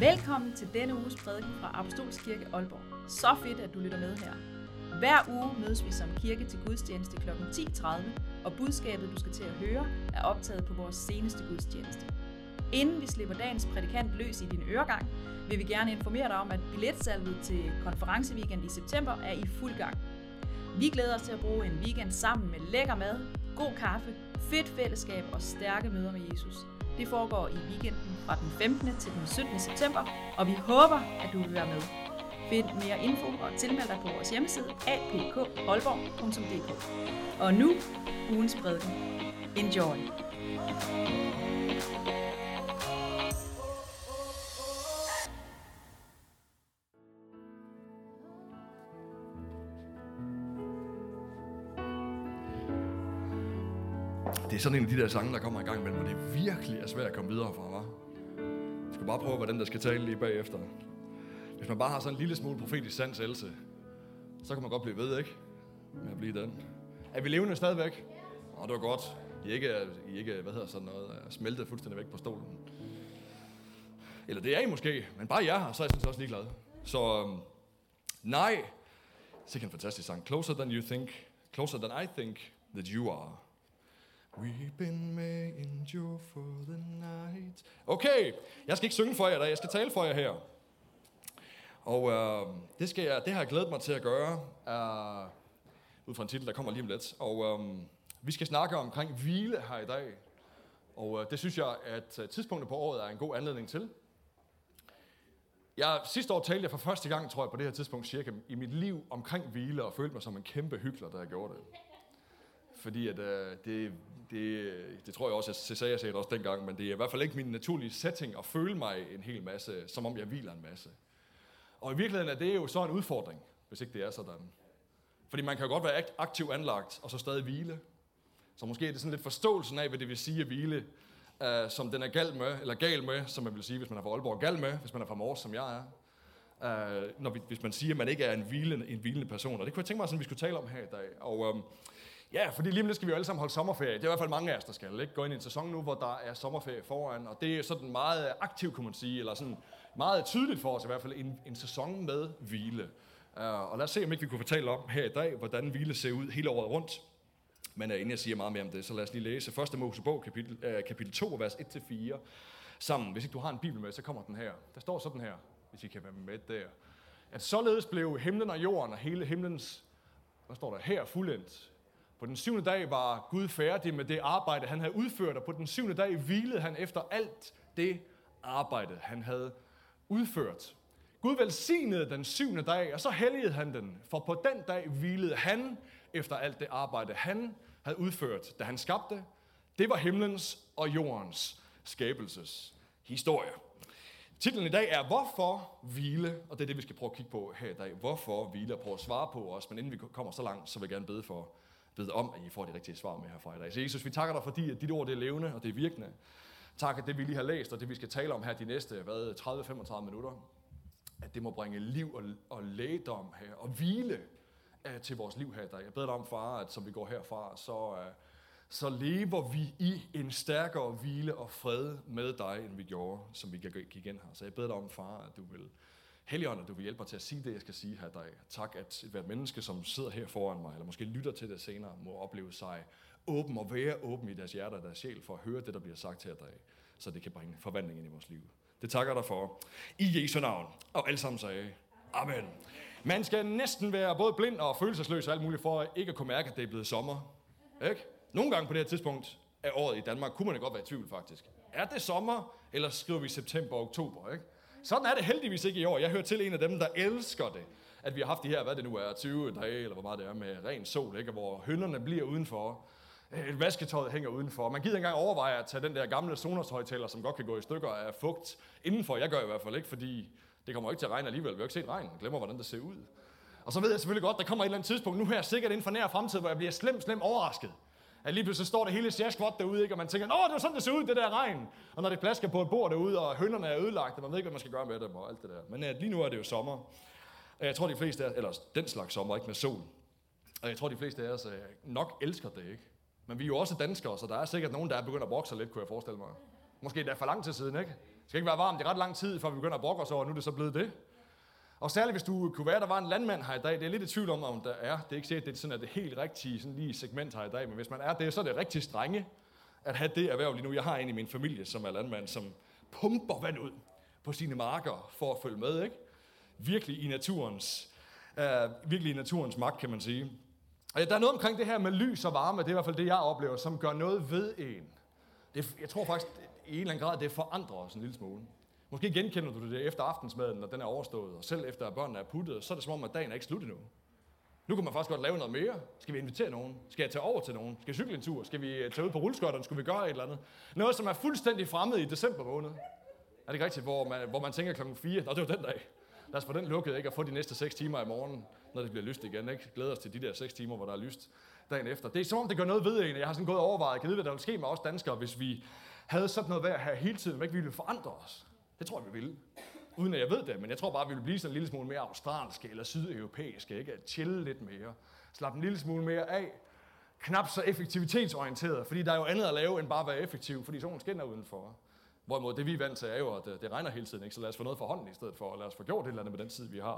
Velkommen til denne uges prædiken fra Apostolsk Kirke Aalborg. Så fedt, at du lytter med her. Hver uge mødes vi som kirke til gudstjeneste kl. 10.30, og budskabet, du skal til at høre, er optaget på vores seneste gudstjeneste. Inden vi slipper dagens prædikant løs i din øregang, vil vi gerne informere dig om, at billetsalget til konferenceweekend i september er i fuld gang. Vi glæder os til at bruge en weekend sammen med lækker mad, god kaffe, fedt fællesskab og stærke møder med Jesus. Det foregår i weekenden fra den 15. til den 17. september, og vi håber, at du vil være med. Find mere info og tilmeld dig på vores hjemmeside apkholborg.dk. Og nu ugens prædiken. Enjoy! Det er sådan en af de der sange, der kommer i gang imellem, hvor det er virkelig er svært at komme videre fra, hva'? Jeg skal bare prøve, hvordan der skal tale lige bagefter. Hvis man bare har sådan en lille smule profetisk sans, Else, så kan man godt blive ved, ikke? Med at blive den. Er vi levende stadigvæk? Åh, det var godt. I ikke, I ikke hvad hedder sådan noget, er smeltet fuldstændig væk på stolen. Eller det er I måske, men bare jeg her, så er jeg sådan også ligeglad. Så øhm, nej, det er en fantastisk sang. Closer than you think, closer than I think that you are. Weeping may endure for the night. Okay, jeg skal ikke synge for jer, der. jeg skal tale for jer her. Og øh, det, skal jeg, det har jeg glædet mig til at gøre, øh, ud fra en titel, der kommer lige om lidt. Og øh, vi skal snakke omkring hvile her i dag. Og øh, det synes jeg, at øh, tidspunktet på året er en god anledning til. Jeg, sidste år talte jeg for første gang, tror jeg, på det her tidspunkt cirka, i mit liv omkring hvile, og følte mig som en kæmpe hyggelig, da jeg gjorde det. Fordi at, øh, det, det, det tror jeg også, jeg sagde jeg sagde også dengang, men det er i hvert fald ikke min naturlige setting at føle mig en hel masse, som om jeg hviler en masse. Og i virkeligheden er det jo så en udfordring, hvis ikke det er sådan. Fordi man kan jo godt være aktiv anlagt, og så stadig hvile. Så måske er det sådan lidt forståelsen af, hvad det vil sige at hvile, uh, som den er gal med, eller gal med, som man vil sige, hvis man er fra Aalborg, gal med, hvis man er fra Mors, som jeg er. Uh, når vi, hvis man siger, at man ikke er en hvilende, en hvilende person. Og det kunne jeg tænke mig, at vi skulle tale om her i dag. Og um, Ja, fordi lige nu skal vi jo alle sammen holde sommerferie. Det er i hvert fald mange af os, der skal ikke? gå ind i en sæson nu, hvor der er sommerferie foran. Og det er sådan meget aktiv, kan man sige, eller sådan meget tydeligt for os i hvert fald, en, en sæson med hvile. Uh, og lad os se, om ikke vi kunne fortælle om her i dag, hvordan hvile ser ud hele året rundt. Men uh, inden jeg siger meget mere om det, så lad os lige læse 1. Mosebog, kapitel, uh, kapitel 2, vers 1-4 sammen. Hvis ikke du har en bibel med, så kommer den her. Der står sådan her, hvis I kan være med der. At således blev himlen og jorden og hele himlens, hvad står der her, fuldendt på den syvende dag var Gud færdig med det arbejde, han havde udført, og på den syvende dag hvilede han efter alt det arbejde, han havde udført. Gud velsignede den syvende dag, og så helligede han den, for på den dag hvilede han efter alt det arbejde, han havde udført, da han skabte. Det var himlens og jordens skabelses historie. Titlen i dag er Hvorfor hvile? Og det er det, vi skal prøve at kigge på her i dag. Hvorfor hvile? Og prøve at svare på os. Men inden vi kommer så langt, så vil jeg gerne bede for bede om, at I får de rigtige svar med herfra i dag. Så Jesus, vi takker dig, fordi at dit ord det er levende og det er virkende. Tak, at det vi lige har læst, og det vi skal tale om her de næste 30-35 minutter, at det må bringe liv og, og lægedom her, og hvile uh, til vores liv her i dag. Jeg beder dig om, far, at som vi går herfra, så, uh, så lever vi i en stærkere hvile og fred med dig, end vi gjorde, som vi gik igen her. Så jeg beder dig om, far, at du vil Helligånd, at du vil hjælpe mig til at sige det, jeg skal sige her i dag. Tak, at hvert menneske, som sidder her foran mig, eller måske lytter til det senere, må opleve sig åben og være åben i deres hjerte og deres sjæl for at høre det, der bliver sagt her i dag, så det kan bringe forvandling ind i vores liv. Det takker dig for. I Jesu navn. Og alle sammen sagde, Amen. Man skal næsten være både blind og følelsesløs og alt muligt for at ikke at kunne mærke, at det er blevet sommer. Ikke? Nogle gange på det her tidspunkt af året i Danmark, kunne man godt være i tvivl faktisk. Er det sommer, eller skriver vi september og oktober? Ikke? Sådan er det heldigvis ikke i år. Jeg hører til en af dem, der elsker det. At vi har haft de her, hvad det nu er, 20 dage, eller hvor meget det er, med ren sol, ikke? hvor hønderne bliver udenfor. Øh, et vasketøj hænger udenfor. Man gider ikke engang overveje at tage den der gamle Sonos-højtaler, som godt kan gå i stykker af fugt indenfor. Jeg gør i hvert fald ikke, fordi det kommer ikke til at regne alligevel. Vi har ikke set regn. Jeg glemmer, hvordan det ser ud. Og så ved jeg selvfølgelig godt, der kommer et eller andet tidspunkt, nu her sikkert inden for nær fremtid, hvor jeg bliver slem, slem overrasket. At lige pludselig står det hele sjaskvot derude, ikke? og man tænker, åh, det var sådan, det ser ud, det der regn. Og når det plasker på et bord derude, og hønderne er ødelagt, og man ved ikke, hvad man skal gøre med dem og alt det der. Men ja, lige nu er det jo sommer. Og jeg tror, de fleste af eller den slags sommer, ikke med sol. Og jeg tror, de fleste af os øh, nok elsker det, ikke? Men vi er jo også danskere, så der er sikkert nogen, der er begyndt at vokse lidt, kunne jeg forestille mig. Måske er for lang tid siden, ikke? skal ikke være varmt i ret lang tid, før vi begynder at brokke os over, nu er det så blevet det. Og særligt hvis du kunne være, der var en landmand her i dag, det er lidt i tvivl om, om der er. Det er ikke sikkert, det er sådan, at det helt rigtige sådan lige segment her i dag, men hvis man er det, så er det rigtig strenge at have det erhverv lige nu. Jeg har en i min familie, som er landmand, som pumper vand ud på sine marker for at følge med, ikke? Virkelig i naturens, uh, virkelig i naturens magt, kan man sige. Og der er noget omkring det her med lys og varme, det er i hvert fald det, jeg oplever, som gør noget ved en. Det, jeg tror faktisk, i en eller anden grad, det forandrer os en lille smule. Måske genkender du det efter aftensmaden, når den er overstået, og selv efter at børnene er puttet, så er det som om, at dagen er ikke slut endnu. Nu kan man faktisk godt lave noget mere. Skal vi invitere nogen? Skal jeg tage over til nogen? Skal vi cykle en tur? Skal vi øh, tage ud på rulleskøjterne? Skal vi gøre et eller andet? Noget, som er fuldstændig fremmed i december måned. Er det ikke rigtigt, hvor man, hvor man tænker klokken 4? Nå, det var den dag. Lad os få den lukket, ikke? Og få de næste 6 timer i morgen, når det bliver lyst igen, ikke? Glæder os til de der 6 timer, hvor der er lyst dagen efter. Det er som om, det gør noget ved en. Jeg har sådan gået og overvejet, kan vide, hvad der ville ske med os danskere, hvis vi havde sådan noget værd her hele tiden, hvad ikke vi ville forandre os. Det tror jeg, vi vil. Uden at jeg ved det, men jeg tror bare, vi vil blive sådan en lille smule mere australske eller sydeuropæiske, ikke? At chille lidt mere. Slappe en lille smule mere af. Knap så effektivitetsorienteret, fordi der er jo andet at lave, end bare at være effektiv, fordi solen skinner udenfor. Hvorimod det vi er vant til er jo, at øh, det regner hele tiden, ikke? så lad os få noget for hånden i stedet for, og lad os få gjort et eller andet med den tid, vi har.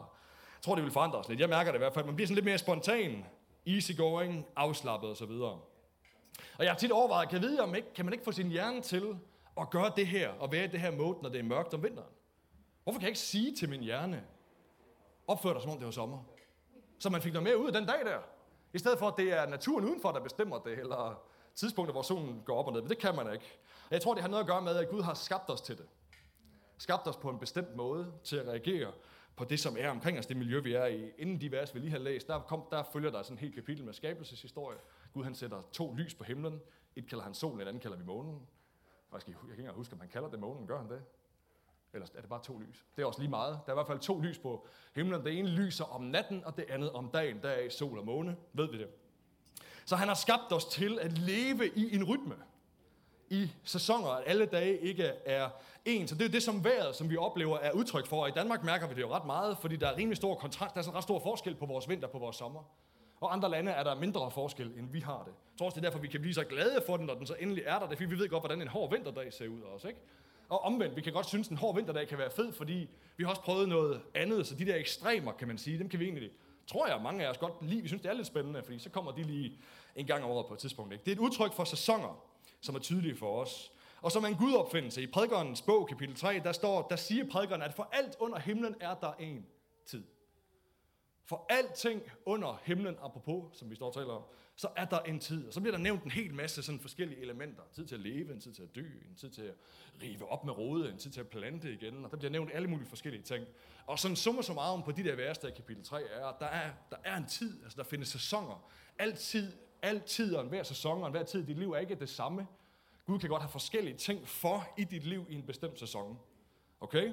Jeg tror, det vil forandre os lidt. Jeg mærker det i hvert fald. Man bliver sådan lidt mere spontan, easygoing, afslappet osv. Og jeg har tit overvejet, kan, jeg vide, om ikke, kan man ikke få sin hjerne til at gøre det her, og være i det her mode, når det er mørkt om vinteren? Hvorfor kan jeg ikke sige til min hjerne, opfør dig som om det var sommer? Så man fik noget mere ud af den dag der. I stedet for, at det er naturen udenfor, der bestemmer det, eller tidspunkter, hvor solen går op og ned. Men det kan man ikke. Jeg tror, det har noget at gøre med, at Gud har skabt os til det. Skabt os på en bestemt måde til at reagere på det, som er omkring os, det miljø, vi er i. Inden de vers, vi lige har læst, der, kom, der følger der sådan et helt kapitel med skabelseshistorie. Gud han sætter to lys på himlen. Et kalder han solen, et andet kalder vi månen. Jeg kan ikke engang huske, om han kalder det månen. Gør han det? Eller er det bare to lys? Det er også lige meget. Der er i hvert fald to lys på himlen. Det ene lyser om natten, og det andet om dagen. Der er sol og måne. Ved vi det? Så han har skabt os til at leve i en rytme. I sæsoner, at alle dage ikke er ens. Så det er det, som vejret, som vi oplever, er udtryk for. Og i Danmark mærker vi det jo ret meget, fordi der er rimelig stor kontrast. Der er sådan ret stor forskel på vores vinter og på vores sommer. Og andre lande er der mindre forskel, end vi har det. Jeg tror også, det er derfor, vi kan blive så glade for den, når den så endelig er der. Det er, fordi vi ved godt, hvordan en hård vinterdag ser ud også, ikke? Og omvendt, vi kan godt synes, at en hård vinterdag kan være fed, fordi vi har også prøvet noget andet, så de der ekstremer, kan man sige, dem kan vi egentlig, tror jeg, mange af os godt lide. Vi synes, det er lidt spændende, fordi så kommer de lige en gang om året på et tidspunkt. Ikke? Det er et udtryk for sæsoner, som er tydelige for os. Og som er en gudopfindelse. I prædikernes bog, kapitel 3, der, står, der siger prædikeren, at for alt under himlen er der en tid. For alting under himlen, apropos, som vi står og taler om, så er der en tid. Og så bliver der nævnt en hel masse sådan forskellige elementer. Tid til at leve, en tid til at dø, en tid til at rive op med rode, en tid til at plante igen. Og der bliver nævnt alle mulige forskellige ting. Og sådan summer så meget om på de der værste i kapitel 3 er, at der er, der er en tid, altså der findes sæsoner. Altid, altid og enhver sæson og enhver tid i dit liv er ikke det samme. Gud kan godt have forskellige ting for i dit liv i en bestemt sæson. Okay?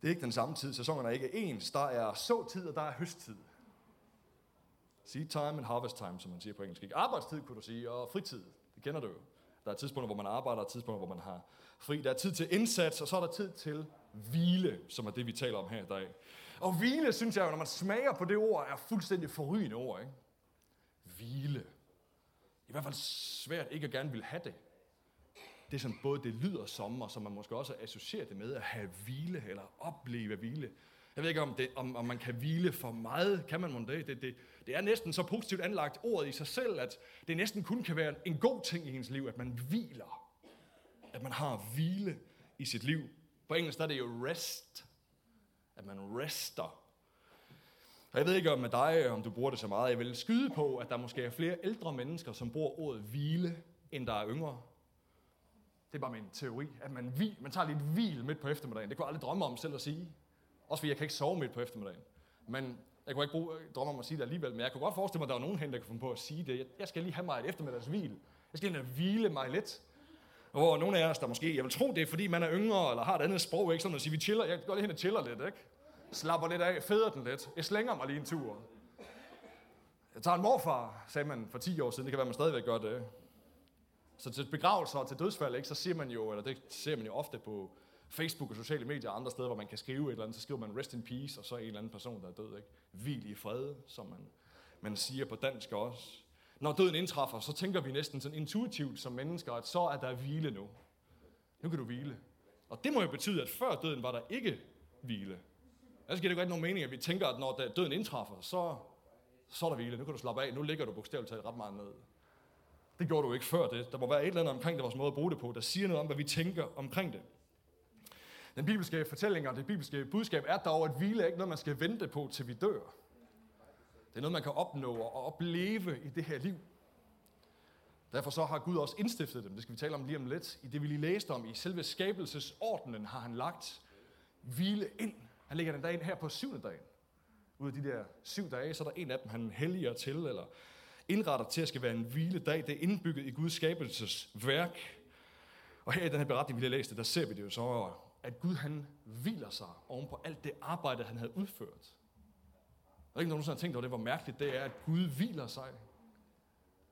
Det er ikke den samme tid. Sæsonerne er ikke ens. Der er så-tid, og der er høsttid. Seed time and harvest time, som man siger på engelsk. Ikke? Arbejdstid, kunne du sige, og fritid. Det kender du jo. Der er tidspunkter, hvor man arbejder, og tidspunkter, hvor man har fri. Der er tid til indsats, og så er der tid til hvile, som er det, vi taler om her i dag. Og hvile, synes jeg jo, når man smager på det ord, er fuldstændig forrygende ord. Ikke? Hvile. I hvert fald svært ikke at gerne vil have det. Det er både det lyder som, og som man måske også associerer det med at have hvile, eller opleve hvile. Jeg ved ikke, om, det, om, om man kan hvile for meget. Kan man det? Det, det? det er næsten så positivt anlagt ordet i sig selv, at det næsten kun kan være en god ting i ens liv, at man hviler. At man har hvile i sit liv. På engelsk er det jo rest. At man rester. Og jeg ved ikke om med dig, om du bruger det så meget. Jeg vil skyde på, at der måske er flere ældre mennesker, som bruger ordet hvile, end der er yngre. Det er bare min teori, at man, hvil, man tager lidt hvil midt på eftermiddagen. Det kunne jeg aldrig drømme om selv at sige. Også fordi jeg kan ikke sove midt på eftermiddagen. Men jeg kunne ikke bruge, øh, drømme om at sige det alligevel, men jeg kunne godt forestille mig, at der var nogen hen, der kunne finde på at sige det. Jeg skal lige have mig et eftermiddags hvil. Jeg skal lige hvile mig lidt. Og nogle af os, der måske, jeg vil tro, det er fordi, man er yngre, eller har et andet sprog, ikke sådan at sige, vi chiller, jeg går lige hen og chiller lidt, ikke? Slapper lidt af, feder den lidt. Jeg slænger mig lige en tur. Jeg tager en morfar, sagde man for 10 år siden, det kan være, man stadigvæk gør det. Så til begravelser og til dødsfald, ikke, så siger man jo, eller det ser man jo ofte på Facebook og sociale medier og andre steder, hvor man kan skrive et eller andet, så skriver man rest in peace, og så er en eller anden person, der er død. Ikke? Hvil i fred, som man, man siger på dansk også. Når døden indtræffer, så tænker vi næsten sådan intuitivt som mennesker, at så er der hvile nu. Nu kan du hvile. Og det må jo betyde, at før døden var der ikke hvile. Ellers giver det ikke nogen mening, at vi tænker, at når døden indtræffer, så, så er der hvile. Nu kan du slappe af. Nu ligger du bogstaveligt talt ret meget ned. Det gjorde du ikke før det. Der må være et eller andet omkring det, vores måde at bruge det på, der siger noget om, hvad vi tænker omkring det. Den bibelske fortælling og det bibelske budskab er dog, at hvile er ikke noget, man skal vente på, til vi dør. Det er noget, man kan opnå og opleve i det her liv. Derfor så har Gud også indstiftet dem. Det skal vi tale om lige om lidt. I det vi lige læste om, i selve skabelsesordenen har han lagt hvile ind. Han lægger den dag ind her på syvende dagen. Ud af de der syv dage, så er der en af dem, han helliger til, eller indretter til at skal være en hviledag. Det er indbygget i Guds skabelsesværk. Og her i den her beretning, vi lige læste, der ser vi det jo så, at Gud han hviler sig oven på alt det arbejde, han havde udført. Der er ikke nogen, der har tænkt over det, hvor mærkeligt det er, at Gud hviler sig.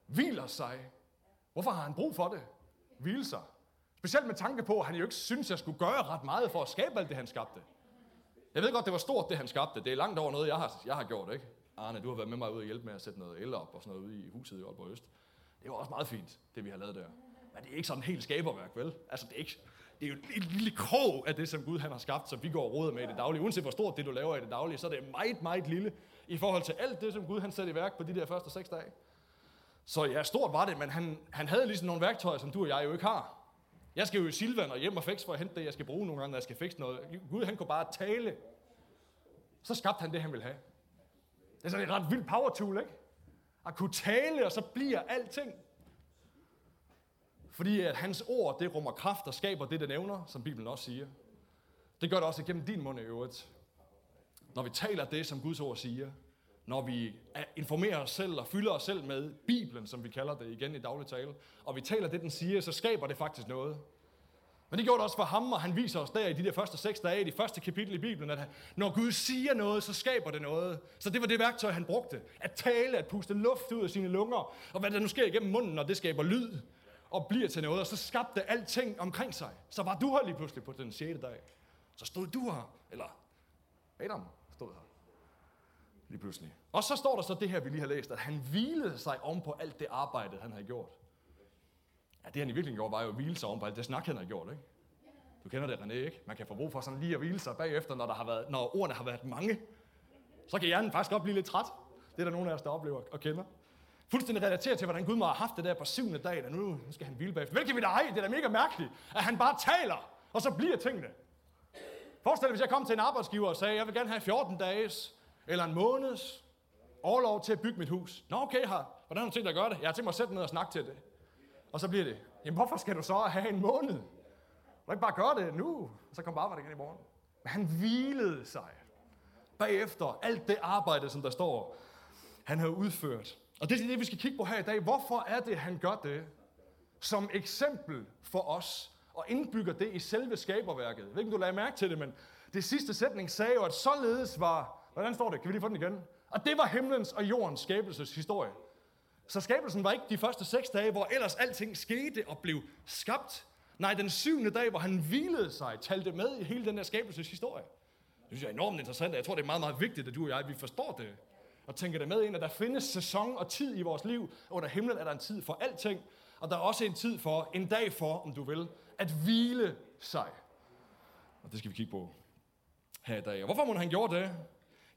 Hviler sig. Hvorfor har han brug for det? Hvile sig. Specielt med tanke på, at han jo ikke synes, jeg skulle gøre ret meget for at skabe alt det, han skabte. Jeg ved godt, det var stort, det han skabte. Det er langt over noget, jeg har, jeg har gjort, ikke? Arne, du har været med mig ud og hjælpe med at sætte noget el op og sådan noget ude i huset i Aalborg Øst. Det var også meget fint, det vi har lavet der. Men det er ikke sådan helt skaberværk, vel? Altså, det er, ikke, det er jo en lille krog af det, som Gud han har skabt, som vi går og råder med i det daglige. Uanset hvor stort det, du laver i det daglige, så er det meget, meget lille i forhold til alt det, som Gud han satte i værk på de der første seks dage. Så ja, stort var det, men han, han havde ligesom nogle værktøjer, som du og jeg jo ikke har. Jeg skal jo i Silvan og hjem og fikse for at hente det, jeg skal bruge nogle gange, når jeg skal fikse noget. Gud, han kunne bare tale. Så skabte han det, han ville have. Det er sådan et ret vildt power tool, ikke? At kunne tale, og så bliver alting. Fordi at hans ord, det rummer kraft og skaber det, det nævner, som Bibelen også siger. Det gør det også igennem din mund i øvrigt. Når vi taler det, som Guds ord siger, når vi informerer os selv og fylder os selv med Bibelen, som vi kalder det igen i daglig tale, og vi taler det, den siger, så skaber det faktisk noget. Men det gjorde det også for ham, og han viser os der i de der første seks dage, i de første kapitel i Bibelen, at når Gud siger noget, så skaber det noget. Så det var det værktøj, han brugte. At tale, at puste luft ud af sine lunger, og hvad der nu sker igennem munden, når det skaber lyd og bliver til noget, og så skabte alting omkring sig. Så var du her lige pludselig på den 6. dag. Så stod du her, eller Adam stod her lige pludselig. Og så står der så det her, vi lige har læst, at han hvilede sig om på alt det arbejde, han havde gjort. Ja, det han i virkeligheden gjorde, var jo at hvile sig om på alt det snak, han havde gjort, ikke? Du kender det, René, ikke? Man kan få brug for sådan lige at hvile sig bagefter, når, der har været, når ordene har været mange. Så kan hjernen faktisk godt blive lidt træt. Det er der nogen af os, der oplever og kender. Fuldstændig relateret til, hvordan Gud må have haft det der på syvende dag, og nu, nu skal han hvile bagefter. Hvilket vi da ej, det er da mega mærkeligt, at han bare taler, og så bliver tingene. Forestil dig, hvis jeg kom til en arbejdsgiver og sagde, jeg vil gerne have 14 dages eller en måneds overlov til at bygge mit hus. Nå, okay, her. Hvordan har du tænkt dig at gøre det? Jeg har tænkt mig at sætte ned og snakke til det. Og så bliver det, jamen hvorfor skal du så have en måned? Du ikke bare gøre det nu, og så kom bare arbejde igen i morgen. Men han hvilede sig bagefter alt det arbejde, som der står, han havde udført. Og det er det, vi skal kigge på her i dag. Hvorfor er det, han gør det? Som eksempel for os, og indbygger det i selve skaberværket. Jeg ved ikke, om du lagde mærke til det, men det sidste sætning sagde jo, at således var Hvordan står det? Kan vi lige få den igen? Og det var himlens og jordens skabelseshistorie. Så skabelsen var ikke de første seks dage, hvor ellers alting skete og blev skabt. Nej, den syvende dag, hvor han hvilede sig, talte med i hele den der skabelseshistorie. Det synes jeg er enormt interessant, og jeg tror, det er meget, meget vigtigt, at du og jeg, vi forstår det. Og tænker det med ind, at der findes sæson og tid i vores liv. Under himlen er der en tid for alting, og der er også en tid for, en dag for, om du vil, at hvile sig. Og det skal vi kigge på her i dag. Og hvorfor må han gjorde det?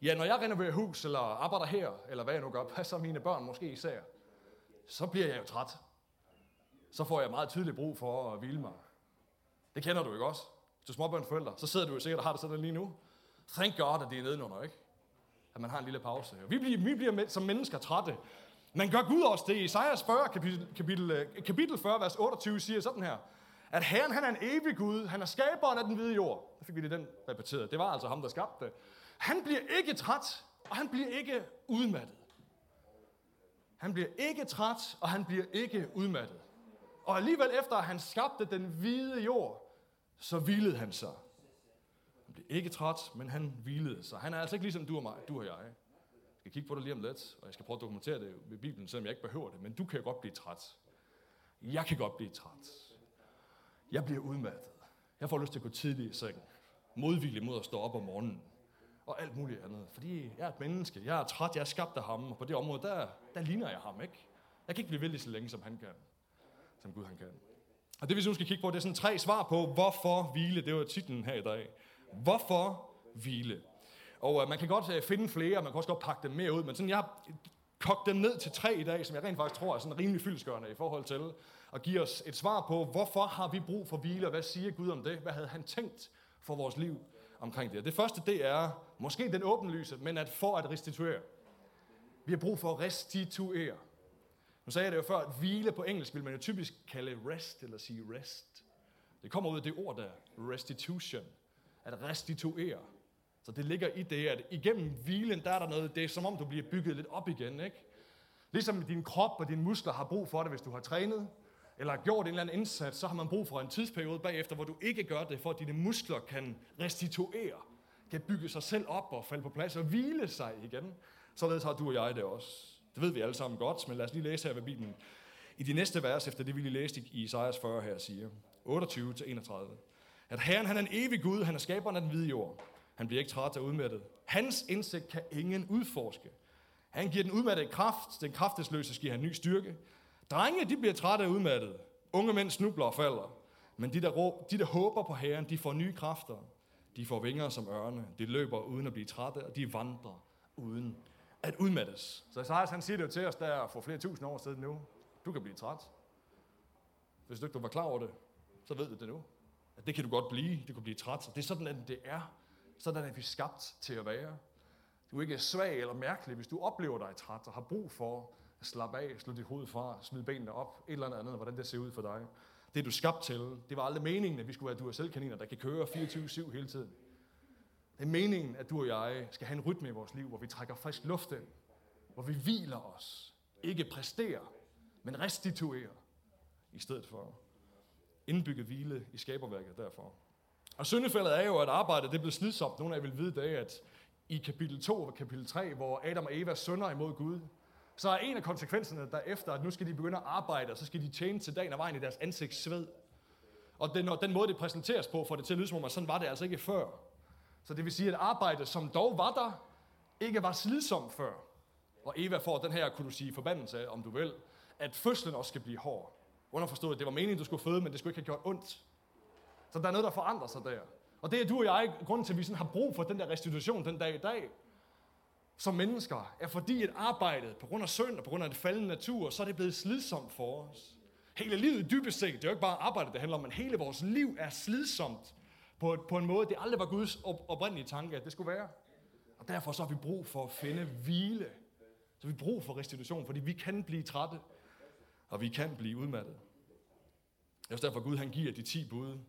Ja, når jeg renoverer hus, eller arbejder her, eller hvad jeg nu gør, passer mine børn måske især, så bliver jeg jo træt. Så får jeg meget tydeligt brug for at hvile mig. Det kender du ikke også? Til småbørnsforældre, så sidder du jo sikkert og har det sådan lige nu. Thank God, at det er nedenunder, ikke? At man har en lille pause. Vi bliver, vi bliver som mennesker trætte. Men gør Gud også det. I Isaias 40, kapitel, kapitel, øh, kapitel 40, vers 28, siger sådan her. At Herren, han er en evig Gud. Han er skaberen af den hvide jord. Der fik vi lige den repeteret. Det var altså ham, der skabte det. Han bliver ikke træt, og han bliver ikke udmattet. Han bliver ikke træt, og han bliver ikke udmattet. Og alligevel efter at han skabte den hvide jord, så hvilede han sig. Han blev ikke træt, men han hvilede sig. Han er altså ikke ligesom du og mig, du og jeg. Jeg skal kigge på det lige om lidt, og jeg skal prøve at dokumentere det ved Bibelen, selvom jeg ikke behøver det. Men du kan jo godt blive træt. Jeg kan godt blive træt. Jeg bliver udmattet. Jeg får lyst til at gå tidligt i sengen. Modvillig mod at stå op om morgenen og alt muligt andet. Fordi jeg er et menneske, jeg er træt, jeg er skabt af ham, og på det område, der, der ligner jeg ham, ikke? Jeg kan ikke blive ved så længe, som han kan. Som Gud han kan. Og det vi nu skal kigge på, det er sådan tre svar på, hvorfor hvile. Det var titlen her i dag. Hvorfor hvile? Og uh, man kan godt uh, finde flere, man kan også godt pakke dem mere ud, men sådan, jeg har kogt dem ned til tre i dag, som jeg rent faktisk tror er sådan rimelig fyldskørende i forhold til at give os et svar på, hvorfor har vi brug for hvile, og hvad siger Gud om det? Hvad havde han tænkt for vores liv omkring det? Det første, det er måske den åbenlyse, men at for at restituere. Vi har brug for at restituere. Nu sagde jeg det jo før, at hvile på engelsk vil man jo typisk kalde rest, eller sige rest. Det kommer ud af det ord der, restitution. At restituere. Så det ligger i det, at igennem hvilen, der er der noget, det er som om du bliver bygget lidt op igen, ikke? Ligesom din krop og dine muskler har brug for det, hvis du har trænet, eller har gjort en eller anden indsats, så har man brug for en tidsperiode bagefter, hvor du ikke gør det, for at dine muskler kan restituere, kan bygge sig selv op og falde på plads og hvile sig igen. Således har du og jeg det også. Det ved vi alle sammen godt, men lad os lige læse her, hvad Bibelen i de næste vers, efter det vi lige læste i Isaias 40 her, siger. 28-31. At Herren, han er en evig Gud, han er skaberen af den hvide jord. Han bliver ikke træt af udmattet. Hans indsigt kan ingen udforske. Han giver den udmattede kraft, den kraftesløse giver han ny styrke. Drenge, de bliver trætte af udmattet. Unge mænd snubler og falder. Men de der, de, der håber på Herren, de får nye kræfter. De får vinger som ørne. De løber uden at blive trætte, og de vandrer uden at udmattes. Så Isaias han siger det jo til os der for flere tusind år siden nu. Du kan blive træt. Hvis du ikke var klar over det, så ved du det nu. At det kan du godt blive. Du kan blive træt. Og det er sådan, at det er. Sådan er vi skabt til at være. Du er ikke svag eller mærkelig, hvis du oplever dig træt og har brug for at slappe af, slå dit hoved fra, smide benene op, et eller andet, hvordan det ser ud for dig. Det er du skabt til. Det var aldrig meningen, at vi skulle være du selv kaniner, der kan køre 24-7 hele tiden. Det er meningen, at du og jeg skal have en rytme i vores liv, hvor vi trækker frisk luft ind, hvor vi hviler os, ikke præsterer, men restituerer, i stedet for indbygge hvile i skaberværket derfor. Og syndefældet er jo, at arbejdet det blev slidsomt. Nogle af jer vil vide det, at i kapitel 2 og kapitel 3, hvor Adam og Eva sønder imod Gud, så er en af konsekvenserne derefter, at nu skal de begynde at arbejde, og så skal de tjene til dagen og vejen i deres ansigtssved. Og den, den måde, det præsenteres på, får det til at lyde som om, at sådan var det altså ikke før. Så det vil sige, at arbejdet, som dog var der, ikke var slidsomt før. Og Eva får den her, kunne du sige, forbandelse, om du vil, at fødslen også skal blive hård. Underforstået, at det var meningen, du skulle føde, men det skulle ikke have gjort ondt. Så der er noget, der forandrer sig der. Og det er du og jeg, grunden til, at vi sådan har brug for den der restitution den dag i dag, som mennesker, er fordi at arbejdet, på grund af synd og på grund af det faldende natur, så er det blevet slidsomt for os. Hele livet dybest set, det er jo ikke bare arbejdet, det handler om, men hele vores liv er slidsomt på, på en måde, det aldrig var Guds op, oprindelige tanke, at det skulle være. Og derfor så har vi brug for at finde hvile. Så vi har brug for restitution, fordi vi kan blive trætte, og vi kan blive udmattet. Det er også derfor, Gud han giver de ti bud.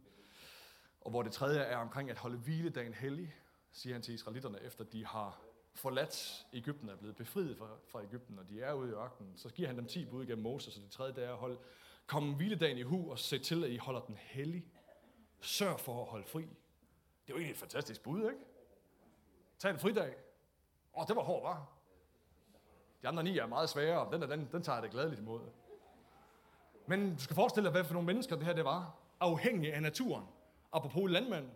Og hvor det tredje er omkring at holde hviledagen hellig, siger han til israelitterne, efter de har forladt Ægypten, er blevet befriet fra, fra Ægypten, og de er ude i ørkenen. Så giver han dem ti bud gennem Moses, og det tredje det er at holde, kom hviledagen i hu og se til, at I holder den hellig. Sørg for at holde fri. Det er jo egentlig et fantastisk bud, ikke? Tag en fridag. Åh, det var hårdt, var. De andre ni er meget sværere. Den, der, den, den tager jeg det gladeligt imod. Men du skal forestille dig, hvad for nogle mennesker det her det var. Afhængige af naturen. Apropos landmanden,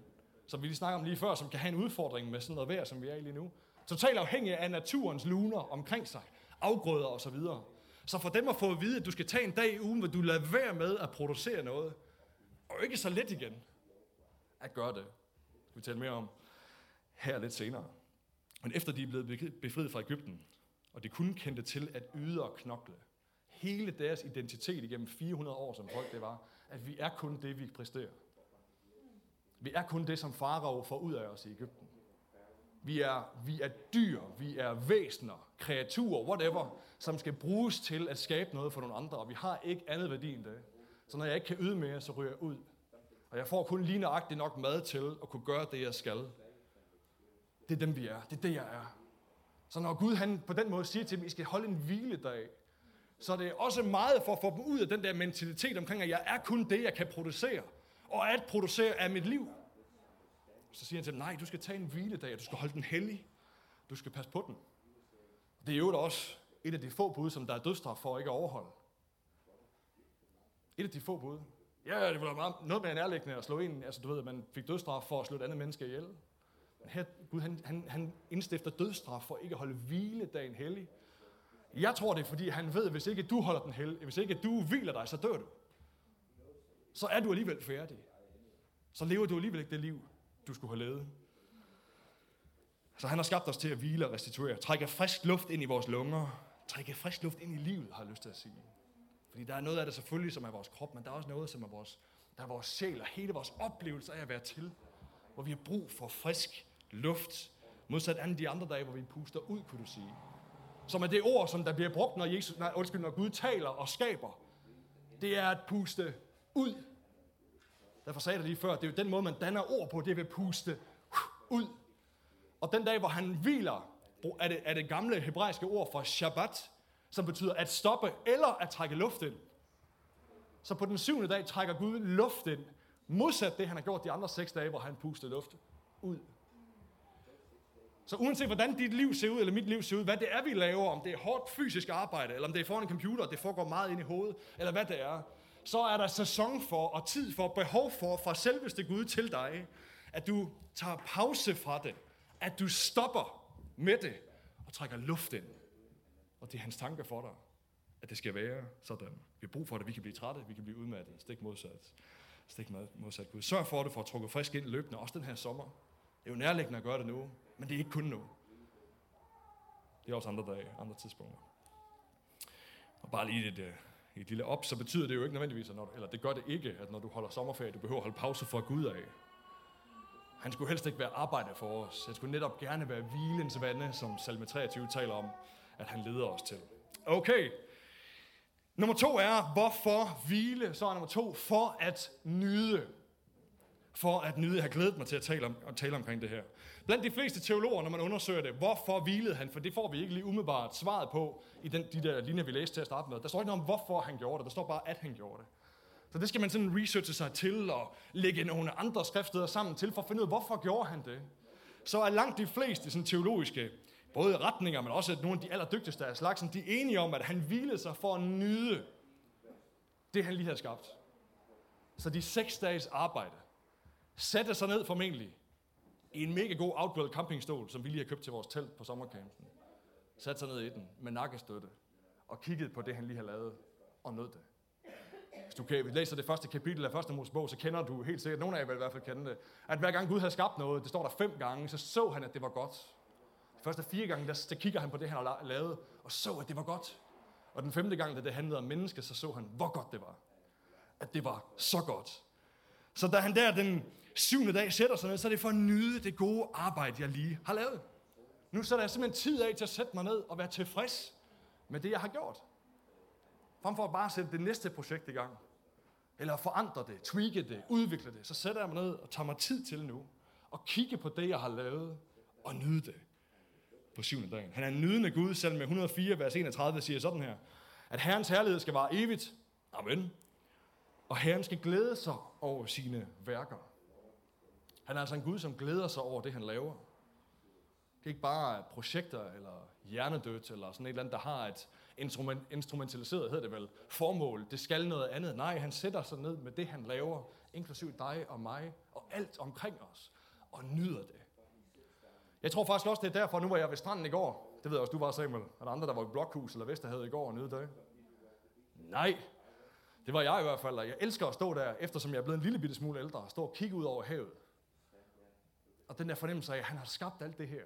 som vi lige snakkede om lige før, som kan have en udfordring med sådan noget vejr, som vi er i lige nu. Totalt afhængige af naturens luner omkring sig. Afgrøder og så videre. Så for dem at få at vide, at du skal tage en dag i ugen, hvor du lader være med at producere noget, og ikke så let igen at gøre det. Det skal vi tale mere om her lidt senere. Men efter de er blevet befriet fra Ægypten, og de kun kendte til at yde og knokle, hele deres identitet igennem 400 år som folk det var, at vi er kun det, vi præsterer. Vi er kun det, som farao får ud af os i Ægypten. Vi er, vi er dyr, vi er væsener, kreaturer, whatever, som skal bruges til at skabe noget for nogle andre, og vi har ikke andet værdi end det. Så når jeg ikke kan yde mere, så ryger jeg ud. Og jeg får kun lige nøjagtigt nok mad til at kunne gøre det, jeg skal. Det er dem, vi er. Det er det, jeg er. Så når Gud han på den måde siger til dem, at I skal holde en hviledag, så er det også meget for at få dem ud af den der mentalitet omkring, at jeg er kun det, jeg kan producere. Og at producere er mit liv. Så siger han til dem, nej, du skal tage en hviledag, og du skal holde den hellig. Du skal passe på den. Det er jo også et af de få bud, som der er dødstraf for at ikke at overholde. Et af de få bud. Ja, det var meget, noget mere nærliggende at slå en. Altså, du ved, at man fik dødstraf for at slå et andet menneske ihjel. Men her, Gud, han, han, han indstifter dødstraf for ikke at holde hviledagen hellig. Jeg tror, det er, fordi han ved, at hvis ikke du holder den hellig, hvis ikke du hviler dig, så dør du. så er du alligevel færdig. Så lever du alligevel ikke det liv, du skulle have levet. Så han har skabt os til at hvile og restituere. Trække frisk luft ind i vores lunger. Trække frisk luft ind i livet, har jeg lyst til at sige. Fordi der er noget af det selvfølgelig, som er vores krop, men der er også noget, som er vores, der er vores sjæl og hele vores oplevelse af at være til. Hvor vi har brug for frisk luft. Modsat andre de andre dage, hvor vi puster ud, kunne du sige. Som er det ord, som der bliver brugt, når, Jesus, nej, undskyld, når Gud taler og skaber. Det er at puste ud. Derfor sagde jeg det lige før, det er jo den måde, man danner ord på, det er ved at puste ud. Og den dag, hvor han hviler, er det, er det gamle hebraiske ord for Shabbat, som betyder at stoppe eller at trække luft ind. Så på den syvende dag trækker Gud luft ind, modsat det, han har gjort de andre seks dage, hvor han pustede luft ud. Så uanset hvordan dit liv ser ud, eller mit liv ser ud, hvad det er, vi laver, om det er hårdt fysisk arbejde, eller om det er foran en computer, det foregår meget ind i hovedet, eller hvad det er, så er der sæson for, og tid for, behov for, fra selveste Gud til dig, at du tager pause fra det, at du stopper med det, og trækker luft ind. Og det er hans tanke for dig, at det skal være sådan. Vi har brug for det, vi kan blive trætte, vi kan blive udmattet, stik modsat. Stik modsat Gud. Sørg for, at for at trukket frisk ind løbende, også den her sommer. Det er jo nærliggende at gøre det nu, men det er ikke kun nu. Det er også andre dage, andre tidspunkter. Og bare lige et, øh, et lille op, så betyder det jo ikke nødvendigvis, at når, eller det gør det ikke, at når du holder sommerferie, du behøver at holde pause for Gud af. Han skulle helst ikke være arbejde for os. Han skulle netop gerne være hvilens vande, som salme 23 taler om, at han leder os til. Okay. Nummer to er, hvorfor hvile? Så er nummer to, for at nyde. For at nyde. Jeg har glædet mig til at tale, om, at tale omkring det her. Blandt de fleste teologer, når man undersøger det, hvorfor hvilede han? For det får vi ikke lige umiddelbart svaret på i den, de der linjer, vi læste til at starte med. Der står ikke noget om, hvorfor han gjorde det. Der står bare, at han gjorde det. Så det skal man sådan researche sig til og lægge nogle andre skriftsteder sammen til for at finde ud af, hvorfor gjorde han det. Så er langt de fleste sådan teologiske, både retninger, men også nogle af de allerdygtigste af slagsen, de er enige om, at han hvilede sig for at nyde det, han lige havde skabt. Så de seks dages arbejde satte sig ned formentlig i en mega god outdoor campingstol, som vi lige har købt til vores telt på sommercampen. Satte sig ned i den med nakkestøtte og kiggede på det, han lige havde lavet og nød det. Hvis du kan, læser det første kapitel af første Mosebog, så kender du helt sikkert, nogle af jer vil i hvert fald kende det, at hver gang Gud havde skabt noget, det står der fem gange, så så han, at det var godt. Første fire gange, der, der kigger han på det, han har lavet, og så, at det var godt. Og den femte gang, da det handlede om menneske, så så han, hvor godt det var. At det var så godt. Så da han der den syvende dag sætter sig ned, så er det for at nyde det gode arbejde, jeg lige har lavet. Nu så er der simpelthen tid af til at sætte mig ned og være tilfreds med det, jeg har gjort. Frem for at bare sætte det næste projekt i gang. Eller forandre det, tweake det, udvikle det. Så sætter jeg mig ned og tager mig tid til nu. Og kigge på det, jeg har lavet. Og nyde det på syvende dagen. Han er en nydende Gud, selv med 104, vers 31 siger sådan her. At Herrens herlighed skal vare evigt. Amen. Og Herren skal glæde sig over sine værker. Han er altså en Gud, som glæder sig over det, han laver. Det er ikke bare projekter eller hjernedødt eller sådan et eller andet, der har et instrument, instrumentaliseret, hedder det vel, formål. Det skal noget andet. Nej, han sætter sig ned med det, han laver, inklusiv dig og mig og alt omkring os, og nyder det. Jeg tror faktisk også, det er derfor, nu var jeg ved stranden i går. Det ved jeg også, du var, Samuel. Er der andre, der var i Blokhus eller Vesterhavet i går og nyde det? Nej, det var jeg i hvert fald, og jeg elsker at stå der, eftersom jeg er blevet en lille bitte smule ældre, og stå og kigge ud over havet. Og den der fornemmelse af, at han har skabt alt det her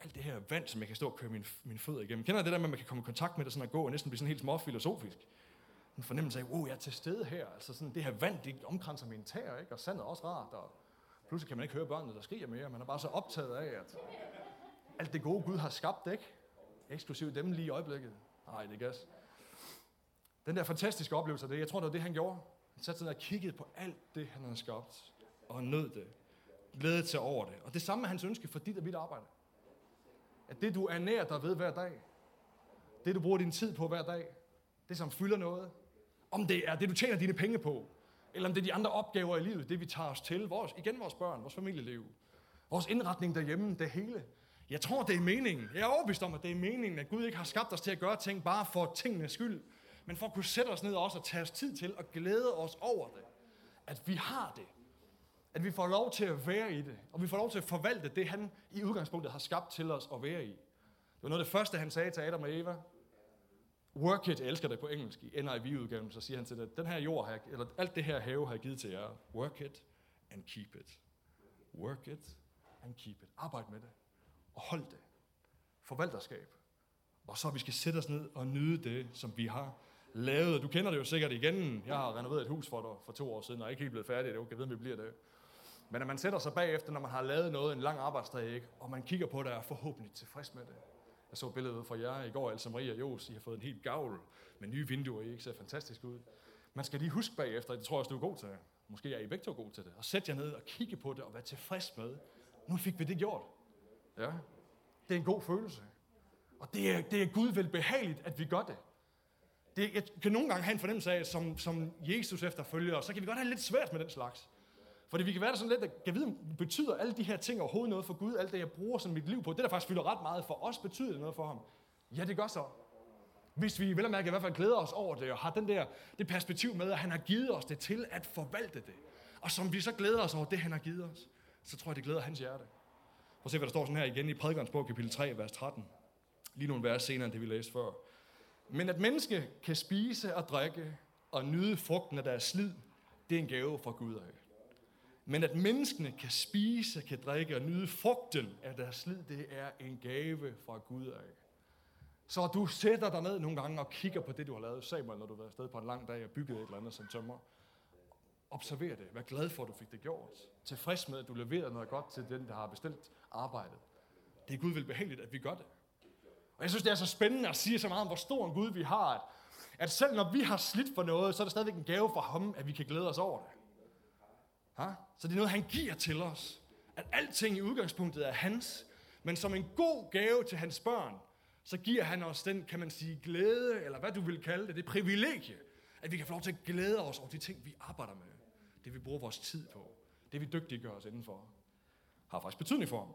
alt det her vand, som jeg kan stå og køre min, min fødder igennem. Kender det der med, at man kan komme i kontakt med det sådan at gå og næsten blive sådan helt små filosofisk? En fornemmelse af, wow, jeg er til stede her. Altså sådan, det her vand, det omkranser mine tæer, ikke? Og sandet er også rart. Og pludselig kan man ikke høre børnene, der skriger mere. Man er bare så optaget af, at alt det gode Gud har skabt, ikke? Eksklusivt dem lige i øjeblikket. Nej, det er gas. Den der fantastiske oplevelse af det, jeg tror, det var det, han gjorde. Han satte sig ned og kiggede på alt det, han havde skabt, og nød det. Glædede sig over det. Og det samme er hans ønske for dit og mit arbejde. At det, du ernærer dig ved hver dag, det, du bruger din tid på hver dag, det, som fylder noget, om det er det, du tjener dine penge på, eller om det er de andre opgaver i livet, det vi tager os til, vores, igen vores børn, vores familieliv, vores indretning derhjemme, det hele. Jeg tror, det er meningen. Jeg er overbevist om, at det er meningen, at Gud ikke har skabt os til at gøre ting bare for tingenes skyld, men for at kunne sætte os ned også og tage os tid til at glæde os over det. At vi har det. At vi får lov til at være i det, og vi får lov til at forvalte det, han i udgangspunktet har skabt til os at være i. Det var noget af det første, han sagde til Adam og Eva. Work it, jeg elsker det på engelsk, i NIV-udgaven, så siger han til det, den her jord, har jeg, eller alt det her have har jeg givet til jer. Work it and keep it. Work it and keep it. Arbejd med det. Og hold det. Forvalterskab. Og så vi skal sætte os ned og nyde det, som vi har lavet. Du kender det jo sikkert igen. Jeg har renoveret et hus for dig for to år siden, og er ikke helt blevet færdig. Det er jo, jeg ved, om vi bliver det. Men når man sætter sig bagefter, når man har lavet noget, en lang arbejdsdag, ikke? og man kigger på det og er forhåbentlig tilfreds med det. Jeg så billedet fra jer i går, altså Maria og Jos, I har fået en helt gavl med nye vinduer, I ikke ser fantastisk ud. Man skal lige huske bagefter, det tror jeg også, du er god til. Måske er I begge to gode til det. Og sæt jer ned og kigge på det og være tilfreds med. Nu fik vi det gjort. Ja. Det er en god følelse. Og det er, det er Gud vel behageligt, at vi gør det. det. Jeg kan nogle gange have en fornemmelse af, som, som Jesus efterfølger, så kan vi godt have lidt svært med den slags. Fordi vi kan være der sådan lidt, at kan vide, betyder alle de her ting overhovedet noget for Gud? Alt det, jeg bruger sådan mit liv på, det der faktisk fylder ret meget for os, betyder det noget for ham? Ja, det gør så. Hvis vi vel og mærke i hvert fald glæder os over det, og har den der, det perspektiv med, at han har givet os det til at forvalte det. Og som vi så glæder os over det, han har givet os, så tror jeg, det glæder hans hjerte. Prøv at se, hvad der står sådan her igen i Prædikernes bog, kapitel 3, vers 13. Lige nogle vers senere, end det vi læste før. Men at menneske kan spise og drikke og nyde frugten af deres slid, det er en gave fra Gud af. Men at menneskene kan spise, kan drikke og nyde frugten af deres slid, det er en gave fra Gud af. Så du sætter dig ned nogle gange og kigger på det, du har lavet. Samuel, når du har været afsted på en lang dag og bygget et eller andet som tømmer. Observer det. Vær glad for, at du fik det gjort. Tilfreds med, at du leverer noget godt til den, der har bestilt arbejdet. Det er Gud vil behageligt, at vi gør det. Og jeg synes, det er så spændende at sige så meget om, hvor stor en Gud vi har, at, at selv når vi har slidt for noget, så er det stadigvæk en gave fra ham, at vi kan glæde os over det. Ha? Så det er noget, han giver til os. At alting i udgangspunktet er hans, men som en god gave til hans børn, så giver han os den, kan man sige, glæde, eller hvad du vil kalde det, det privilegie, at vi kan få lov til at glæde os over de ting, vi arbejder med. Det vi bruger vores tid på. Det vi dygtiggør os indenfor. Har faktisk betydning for ham.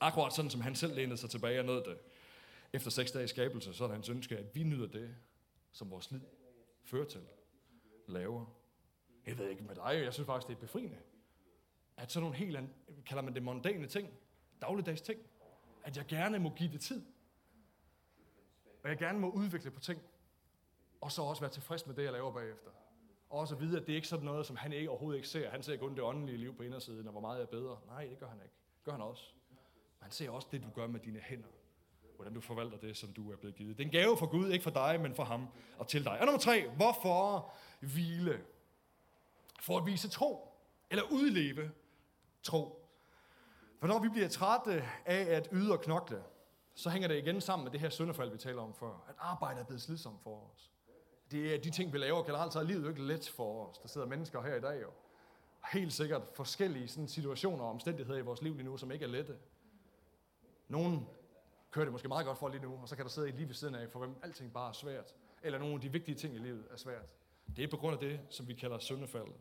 Akkurat sådan, som han selv lænede sig tilbage og nåede det. Efter seks dages skabelse, så er det hans ønske, at vi nyder det, som vores liv fører til. Laver. Jeg ved ikke med dig, jeg synes faktisk, det er befriende. At sådan nogle helt, kalder man det mondane ting, dagligdags ting, at jeg gerne må give det tid. Og jeg gerne må udvikle på ting. Og så også være tilfreds med det, jeg laver bagefter. Og også vide, at det er ikke sådan noget, som han ikke, overhovedet ikke ser. Han ser kun det åndelige liv på indersiden, og hvor meget jeg er bedre. Nej, det gør han ikke. Det gør han også. Men han ser også det, du gør med dine hænder. Hvordan du forvalter det, som du er blevet givet. Det er en gave for Gud, ikke for dig, men for ham og til dig. Og nummer tre, hvorfor hvile? For at vise tro, eller udleve tro. For når vi bliver trætte af at yde og knokle, så hænger det igen sammen med det her syndefald, vi taler om før. At arbejde er blevet slidsomt for os. Det er de ting, vi laver generelt, så er livet jo ikke let for os. Der sidder mennesker her i dag jo. Helt sikkert forskellige sådan, situationer og omstændigheder i vores liv lige nu, som ikke er lette. Nogen kører det måske meget godt for lige nu, og så kan der sidde et lige ved siden af, for hvem alting bare er svært. Eller nogle af de vigtige ting i livet er svært. Det er på grund af det, som vi kalder syndefaldet.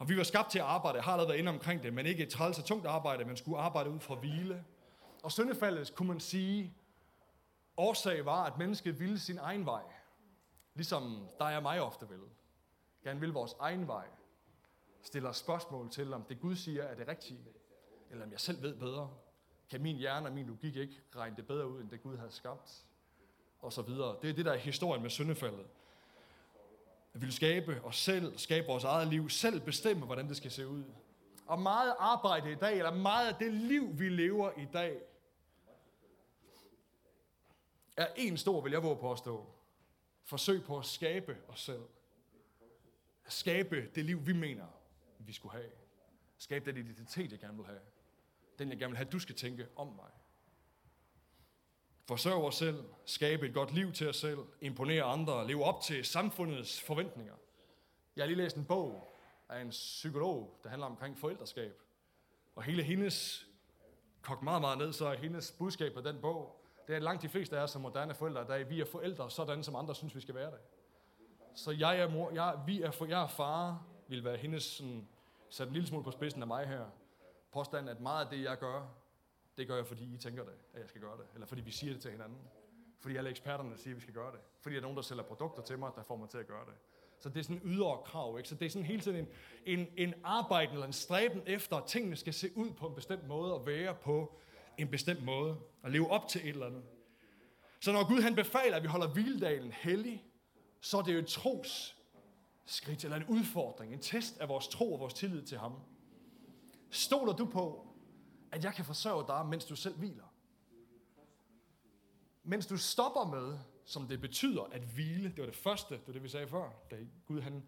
Og vi var skabt til at arbejde, jeg har allerede været inde omkring det, men ikke et træls og tungt arbejde, men skulle arbejde ud fra hvile. Og syndefaldet, kunne man sige, årsag var, at mennesket ville sin egen vej. Ligesom dig og mig ofte vil. Gerne vil vores egen vej. Stiller spørgsmål til, om det Gud siger er det rigtige, eller om jeg selv ved bedre. Kan min hjerne og min logik ikke regne det bedre ud, end det Gud havde skabt? Og så videre. Det er det, der er historien med syndefaldet. At vi vil skabe os selv, skabe vores eget liv, selv bestemme, hvordan det skal se ud. Og meget arbejde i dag, eller meget af det liv, vi lever i dag, er en stor, vil jeg våge på at stå, forsøg på at skabe os selv. At skabe det liv, vi mener, vi skulle have. Skabe den identitet, jeg gerne vil have. Den, jeg gerne vil have, du skal tænke om mig. Forsørge os selv, skabe et godt liv til os selv, imponere andre, leve op til samfundets forventninger. Jeg har lige læst en bog af en psykolog, der handler omkring forældreskab. Og hele hendes, kogt meget, meget ned, så er hendes budskab på den bog, det er langt de fleste af os som moderne forældre, der er, vi er forældre sådan, som andre synes, vi skal være det. Så jeg er mor, jeg, vi er, for, jeg er far, vil være hendes sådan, sat en lille smule på spidsen af mig her. Påstand, at meget af det, jeg gør, det gør jeg, fordi I tænker det, at jeg skal gøre det. Eller fordi vi siger det til hinanden. Fordi alle eksperterne siger, at vi skal gøre det. Fordi der er nogen, der sælger produkter til mig, der får mig til at gøre det. Så det er sådan en ydre krav, ikke? Så det er sådan hele tiden en, en, en arbejde eller en stræben efter, at tingene skal se ud på en bestemt måde og være på en bestemt måde og leve op til et eller andet. Så når Gud han befaler, at vi holder hviledagen hellig, så er det jo et tros skridt, eller en udfordring, en test af vores tro og vores tillid til ham. Stoler du på, at jeg kan forsørge dig, mens du selv hviler? Mens du stopper med, som det betyder at hvile, det var det første, det var det vi sagde før, da Gud han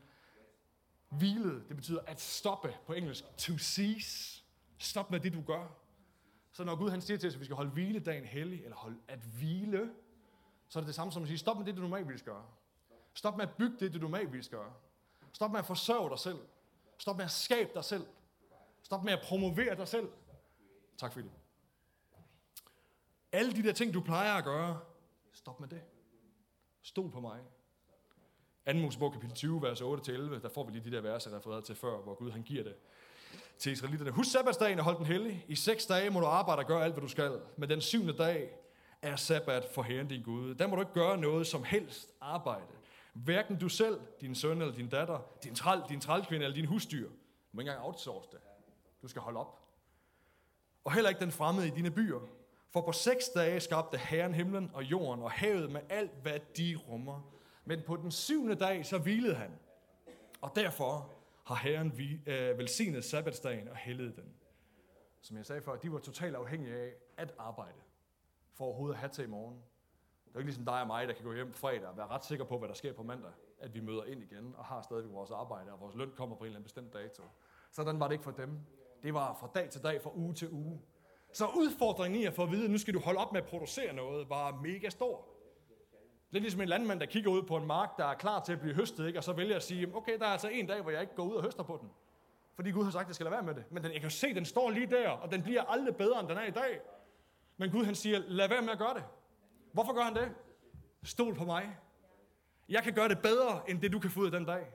hvilede, det betyder at stoppe på engelsk, to cease. Stop med det, du gør. Så når Gud han siger til os, at vi skal holde hviledagen hellig, eller holde at hvile, så er det det samme som at sige, stop med det, du normalt vil gøre. Stop med at bygge det, du normalt vil gøre. Stop med at forsørge dig selv. Stop med at skabe dig selv. Stop med at promovere dig selv. Tak for det. Alle de der ting, du plejer at gøre, stop med det. Stol på mig. 2. Mosebog kapitel 20, vers 8-11, der får vi lige de der vers, er fået til før, hvor Gud han giver det til israelitterne. Husk sabbatsdagen og hold den hellig. I seks dage må du arbejde og gøre alt, hvad du skal. Men den syvende dag er sabbat for Herren din Gud. Der må du ikke gøre noget som helst arbejde. Hverken du selv, din søn eller din datter, din, træl, din trælkvinde eller din husdyr. Du må ikke engang outsource det. Du skal holde op. Og heller ikke den fremmede i dine byer. For på seks dage skabte Herren himlen og jorden og havet med alt, hvad de rummer. Men på den syvende dag, så hvilede han. Og derfor har Herren øh, velsignet sabbatsdagen og helliget den. Som jeg sagde før, de var totalt afhængige af at arbejde for overhovedet at have til i morgen. Det er ikke ligesom dig og mig, der kan gå hjem på fredag og være ret sikker på, hvad der sker på mandag. At vi møder ind igen og har stadig vores arbejde, og vores løn kommer på en eller anden bestemt dato. Sådan var det ikke for dem. Det var fra dag til dag, fra uge til uge. Så udfordringen i at få at vide, at nu skal du holde op med at producere noget, var mega stor. Lidt ligesom en landmand, der kigger ud på en mark, der er klar til at blive høstet, ikke? og så vælger at sige, okay, der er altså en dag, hvor jeg ikke går ud og høster på den. Fordi Gud har sagt, at jeg skal lade være med det. Men den, jeg kan se, at den står lige der, og den bliver aldrig bedre, end den er i dag. Men Gud han siger, lad være med at gøre det. Hvorfor gør han det? Stol på mig. Jeg kan gøre det bedre, end det du kan få ud af den dag.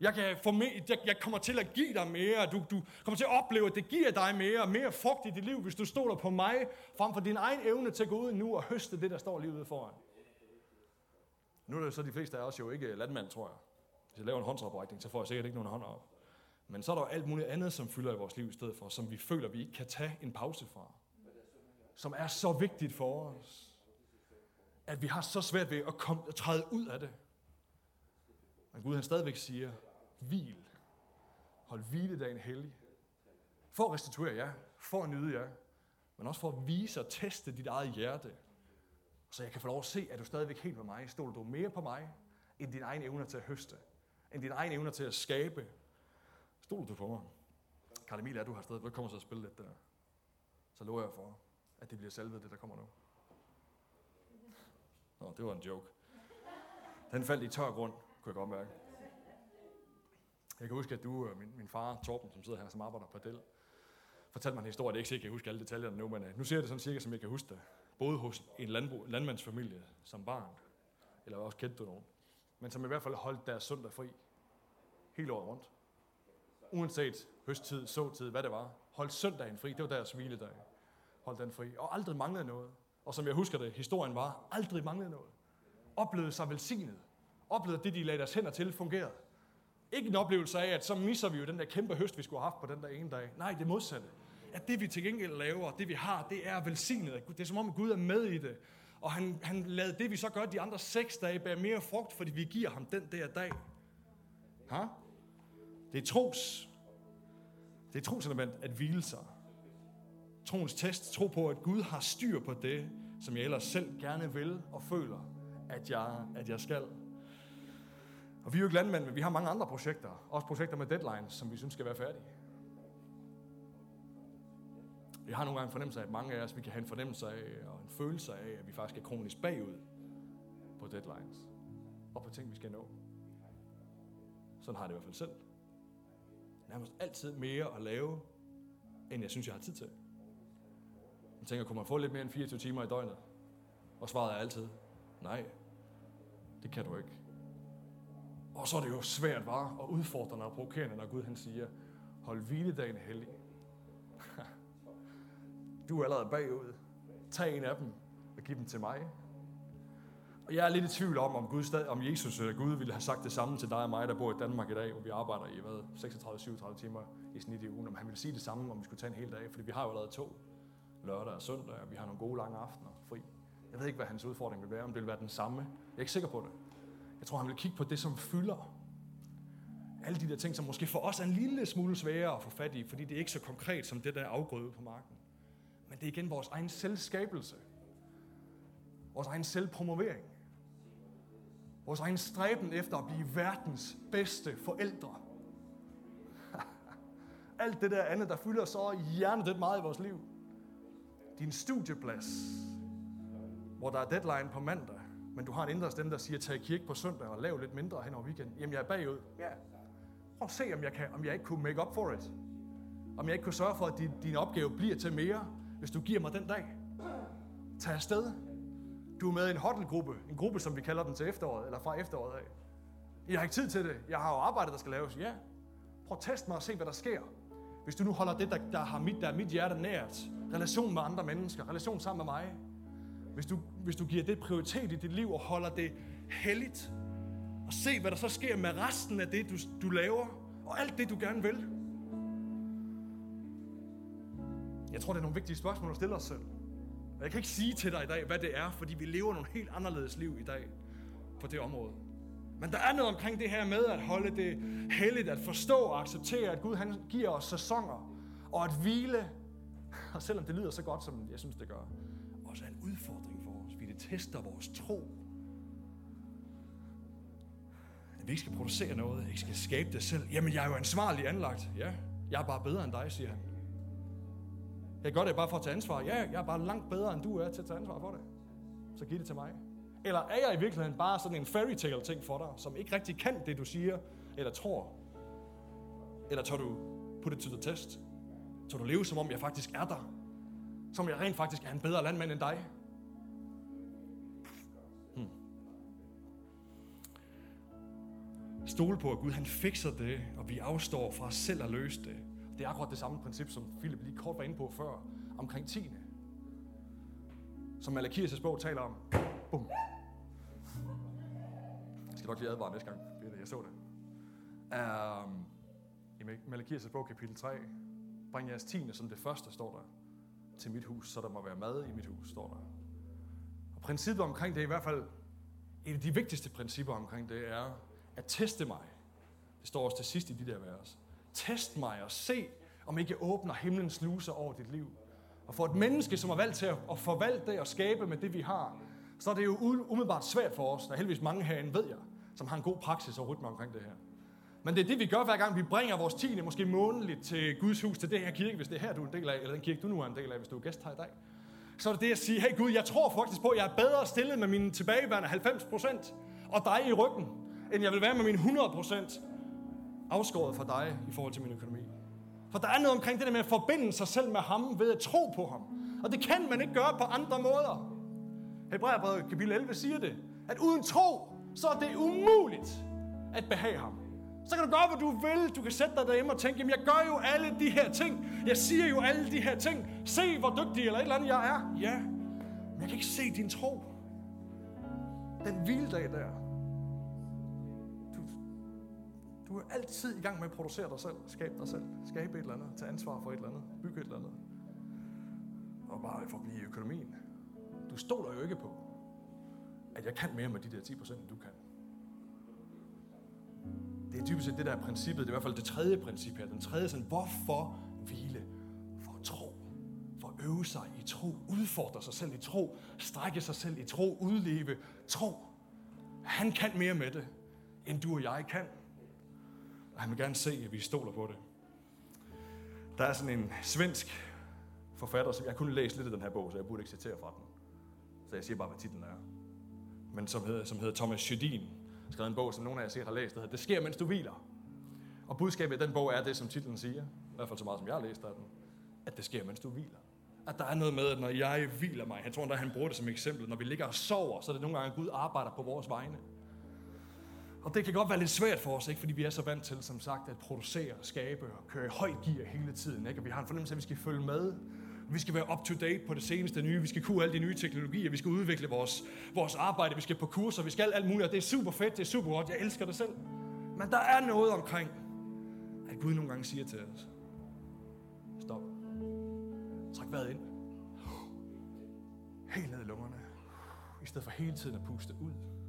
Jeg, kan forme, jeg, jeg kommer til at give dig mere. Du, du kommer til at opleve, at det giver dig mere. Mere frugt i dit liv, hvis du stoler på mig, frem for din egen evne til at gå ud nu og høste det, der står lige ude foran. Nu er det så de fleste af os jo ikke landmand, tror jeg. Hvis jeg laver en håndsoprækning, så får jeg sikkert ikke nogen hånd op. Men så er der jo alt muligt andet, som fylder i vores liv i stedet for, som vi føler, vi ikke kan tage en pause fra. Som er så vigtigt for os, at vi har så svært ved at, komme, at træde ud af det. Men Gud han stadigvæk siger, hvil. Hold hviledagen hellig. For at restituere jer, for at nyde jer, men også for at vise og teste dit eget hjerte. Så jeg kan få lov at se, at du stadigvæk helt på mig. Stoler du mere på mig, end din egen evner til at høste, end din egen evner til at skabe. Stoler du på mig? Karl Emil, er du har stadig, du kommer så at spille lidt der. Så lover jeg for, at det bliver salvet, det, der kommer nu. Nå, det var en joke. Den faldt i tør grund, kunne jeg godt mærke. Jeg kan huske, at du, og min, min far, Torben, som sidder her, som arbejder på Dell, fortalte mig en historie, det er ikke sikkert, jeg kan huske alle detaljerne nu, men uh, nu ser jeg det sådan cirka, som jeg kan huske det. Både hos en landbrug, landmandsfamilie som barn, eller også kendte du nogen, men som i hvert fald holdt deres søndag fri. Hele året rundt. Uanset høsttid, såtid, hvad det var. Holdt søndagen fri, det var deres hviledag. Holdt den fri, og aldrig manglede noget. Og som jeg husker det, historien var, aldrig manglede noget. Oplevede sig velsignet. Oplevede, at det, de lagde deres hænder til, fungerede. Ikke en oplevelse af, at så misser vi jo den der kæmpe høst, vi skulle have haft på den der ene dag. Nej, det modsatte. At det vi til gengæld laver, det vi har, det er velsignet. Det er som om, at Gud er med i det. Og han, han lader det, vi så gør de andre seks dage, bære mere frugt, fordi vi giver ham den der dag. Ha? Det er tros. Det er troselement at hvile sig. Troens test. Tro på, at Gud har styr på det, som jeg ellers selv gerne vil og føler, at jeg, at jeg skal. Og vi er jo ikke landmænd, men vi har mange andre projekter. Også projekter med deadlines, som vi synes skal være færdige. Vi har nogle gange en fornemmelse af, at mange af os, vi kan have en fornemmelse af, og en følelse af, at vi faktisk er kronisk bagud på deadlines. Og på ting, vi skal nå. Sådan har jeg det i hvert fald selv. Nærmest altid mere at lave, end jeg synes, jeg har tid til. Jeg tænker, kunne man få lidt mere end 24 timer i døgnet? Og svaret er altid, nej, det kan du ikke. Og så er det jo svært, var og udfordrende og provokerende, når Gud han siger, hold hviledagen hellig. Du er allerede bagud. Tag en af dem og giv dem til mig. Og jeg er lidt i tvivl om, om, Gud, om Jesus eller Gud ville have sagt det samme til dig og mig, der bor i Danmark i dag, hvor vi arbejder i hvad, 36-37 timer i snit i ugen. Om han ville sige det samme, om vi skulle tage en hel dag, fordi vi har jo allerede to lørdag og søndag, og vi har nogle gode lange aftener fri. Jeg ved ikke, hvad hans udfordring vil være, om det vil være den samme. Jeg er ikke sikker på det. Jeg tror, han vil kigge på det, som fylder. Alle de der ting, som måske for os er en lille smule sværere at få fat i, fordi det er ikke så konkret som det der afgrøde på marken. Men det er igen vores egen selvskabelse. Vores egen selvpromovering. Vores egen stræben efter at blive verdens bedste forældre. Alt det der andet, der fylder så det meget i vores liv. Din studieplads, hvor der er deadline på mandag, men du har en indre stemme, der siger, tag i kirke på søndag og lav lidt mindre hen over weekenden. Jamen, jeg er bagud. Ja. Prøv at se, om jeg, kan, om jeg ikke kunne make up for it. Om jeg ikke kunne sørge for, at din, din opgave bliver til mere, hvis du giver mig den dag. Tag afsted. Du er med i en hotelgruppe, en gruppe, som vi kalder den til efteråret, eller fra efteråret af. Jeg har ikke tid til det. Jeg har jo arbejde, der skal laves. Ja. Prøv at teste mig og se, hvad der sker. Hvis du nu holder det, der, der, har mit, der er mit hjerte nært, relation med andre mennesker, relation sammen med mig, hvis du, hvis du giver det prioritet i dit liv og holder det helligt, og se, hvad der så sker med resten af det, du, du laver, og alt det, du gerne vil. Jeg tror, det er nogle vigtige spørgsmål at stille os selv. Jeg kan ikke sige til dig i dag, hvad det er, fordi vi lever nogle helt anderledes liv i dag på det område. Men der er noget omkring det her med at holde det helligt, at forstå og acceptere, at Gud han giver os sæsoner, og at hvile, og selvom det lyder så godt, som jeg synes, det gør, udfordring for os, fordi det tester vores tro. At vi ikke skal producere noget, ikke skal skabe det selv. Jamen, jeg er jo ansvarlig anlagt. Ja, jeg er bare bedre end dig, siger han. Jeg gør det bare for at tage ansvar. Ja, jeg er bare langt bedre, end du er til at tage ansvar for det. Så giv det til mig. Eller er jeg i virkeligheden bare sådan en fairy tale ting for dig, som ikke rigtig kan det, du siger eller tror? Eller tør du put it to the test? Tør du leve, som om jeg faktisk er der? Som jeg rent faktisk er en bedre landmand end dig? Stole på, at Gud han fikser det, og vi afstår fra os selv at løse det. Det er akkurat det samme princip, som Philip lige kort var inde på før, omkring tiende. Som Malakias' bog taler om. Bum. Jeg skal nok lige advare næste gang, Peter. Jeg så det. Um, I Malakias' bog, kapitel 3, bring jeres tiende som det første, står der, til mit hus, så der må være mad i mit hus, står der. Og princippet omkring det er i hvert fald, et af de vigtigste principper omkring det er, at teste mig. Det står også til sidst i de der vers. Test mig og se, om ikke jeg åbner himlens sluser over dit liv. Og for et menneske, som er valgt til at forvalte det og skabe med det, vi har, så er det jo umiddelbart svært for os. Der er heldigvis mange herinde, ved jeg, som har en god praksis og rytme omkring det her. Men det er det, vi gør hver gang, vi bringer vores tiende, måske månedligt til Guds hus, til det her kirke, hvis det er her, du er en del af, eller den kirke, du nu er en del af, hvis du er gæst her i dag. Så er det det at sige, hey Gud, jeg tror faktisk på, at jeg er bedre stillet med mine tilbageværende 90 procent, og dig i ryggen, end jeg vil være med min 100% afskåret fra dig i forhold til min økonomi. For der er noget omkring det der med at forbinde sig selv med ham ved at tro på ham. Og det kan man ikke gøre på andre måder. Hebræerbrevet kapitel 11 siger det, at uden tro, så er det umuligt at behage ham. Så kan du gøre, hvad du vil. Du kan sætte dig derhjemme og tænke, jamen jeg gør jo alle de her ting. Jeg siger jo alle de her ting. Se, hvor dygtig eller et eller andet jeg er. Ja, men jeg kan ikke se din tro. Den hviledag der. Du er altid i gang med at producere dig selv. Skabe dig selv. Skabe et eller andet. Tage ansvar for et eller andet. Bygge et eller andet. Og bare for at blive i økonomien. Du stoler jo ikke på, at jeg kan mere med de der 10%, end du kan. Det er dybest set det der princippet. Det er i hvert fald det tredje princip her. Den tredje sådan, hvorfor hvile? For tro. For at øve sig i tro. Udfordre sig selv i tro. Strække sig selv i tro. Udleve tro. Han kan mere med det, end du og jeg kan. Og han vil gerne se, at vi stoler på det. Der er sådan en svensk forfatter, som jeg kunne læse lidt af den her bog, så jeg burde ikke citere fra den. Så jeg siger bare, hvad titlen er. Men som hedder, som hedder Thomas Sjødin, Skrevet en bog, som nogle af jer sikkert har læst, der hedder Det sker, mens du hviler. Og budskabet i den bog er det, som titlen siger. I hvert fald så meget, som jeg har læst af den. At det sker, mens du hviler. At der er noget med, at når jeg hviler mig, han tror at han bruger det som eksempel, når vi ligger og sover, så er det nogle gange, at Gud arbejder på vores vegne. Og det kan godt være lidt svært for os, ikke? fordi vi er så vant til, som sagt, at producere, skabe og køre i højt gear hele tiden. Ikke? Og vi har en fornemmelse af, at vi skal følge med vi skal være up to date på det seneste nye. Vi skal kunne alle de nye teknologier. Vi skal udvikle vores, vores arbejde. Vi skal på kurser. Vi skal alt muligt. Og det er super fedt. Det er super godt. Jeg elsker det selv. Men der er noget omkring, at Gud nogle gange siger til os. Stop. Træk vejret ind. Helt ned i lungerne. i stedet for hele tiden at puste ud.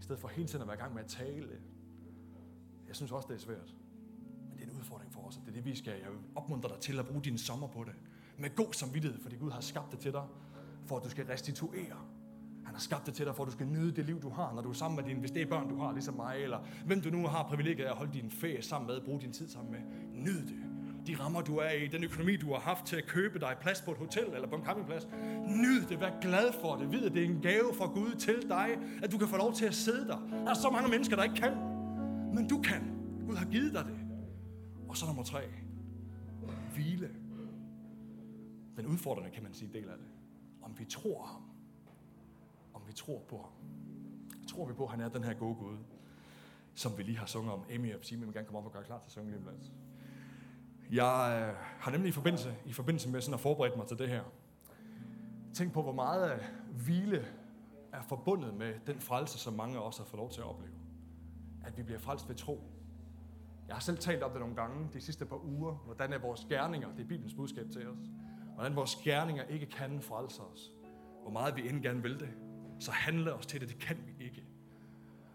I stedet for hele tiden at være i gang med at tale. Jeg synes også, det er svært. Men det er en udfordring for os, og det er det, vi skal. Jeg vil opmuntre dig til at bruge din sommer på det. Med god samvittighed, fordi Gud har skabt det til dig, for at du skal restituere. Han har skabt det til dig, for at du skal nyde det liv, du har, når du er sammen med dine, hvis det er børn, du har, ligesom mig, eller hvem du nu har privilegiet af at holde din ferie sammen med, bruge din tid sammen med. Nyd det. De rammer, du er i, den økonomi, du har haft til at købe dig plads på et hotel eller på en campingplads. Nyd det, vær glad for det. Vid, at det er en gave fra Gud til dig, at du kan få lov til at sidde der. Der er så mange mennesker, der ikke kan, men du kan. Gud har givet dig det. Og så nummer tre. Hvile. Den udfordrende, kan man sige, del af det. Om vi tror ham om vi tror på ham. Tror vi på, at han er den her gode Gud, som vi lige har sunget om. Amy og Simon vil gerne komme op og gøre klar til at synge lige lidt. Jeg øh, har nemlig i forbindelse, i forbindelse med sådan at forberede mig til det her, tænkt på, hvor meget øh, hvile er forbundet med den frelse, som mange af os har fået lov til at opleve. At vi bliver frelst ved tro. Jeg har selv talt om det nogle gange de sidste par uger, hvordan er vores gerninger, det er Bibelens budskab til os, hvordan vores gerninger ikke kan frelse os. Hvor meget vi end gerne vil det så handler os til det. Det kan vi ikke.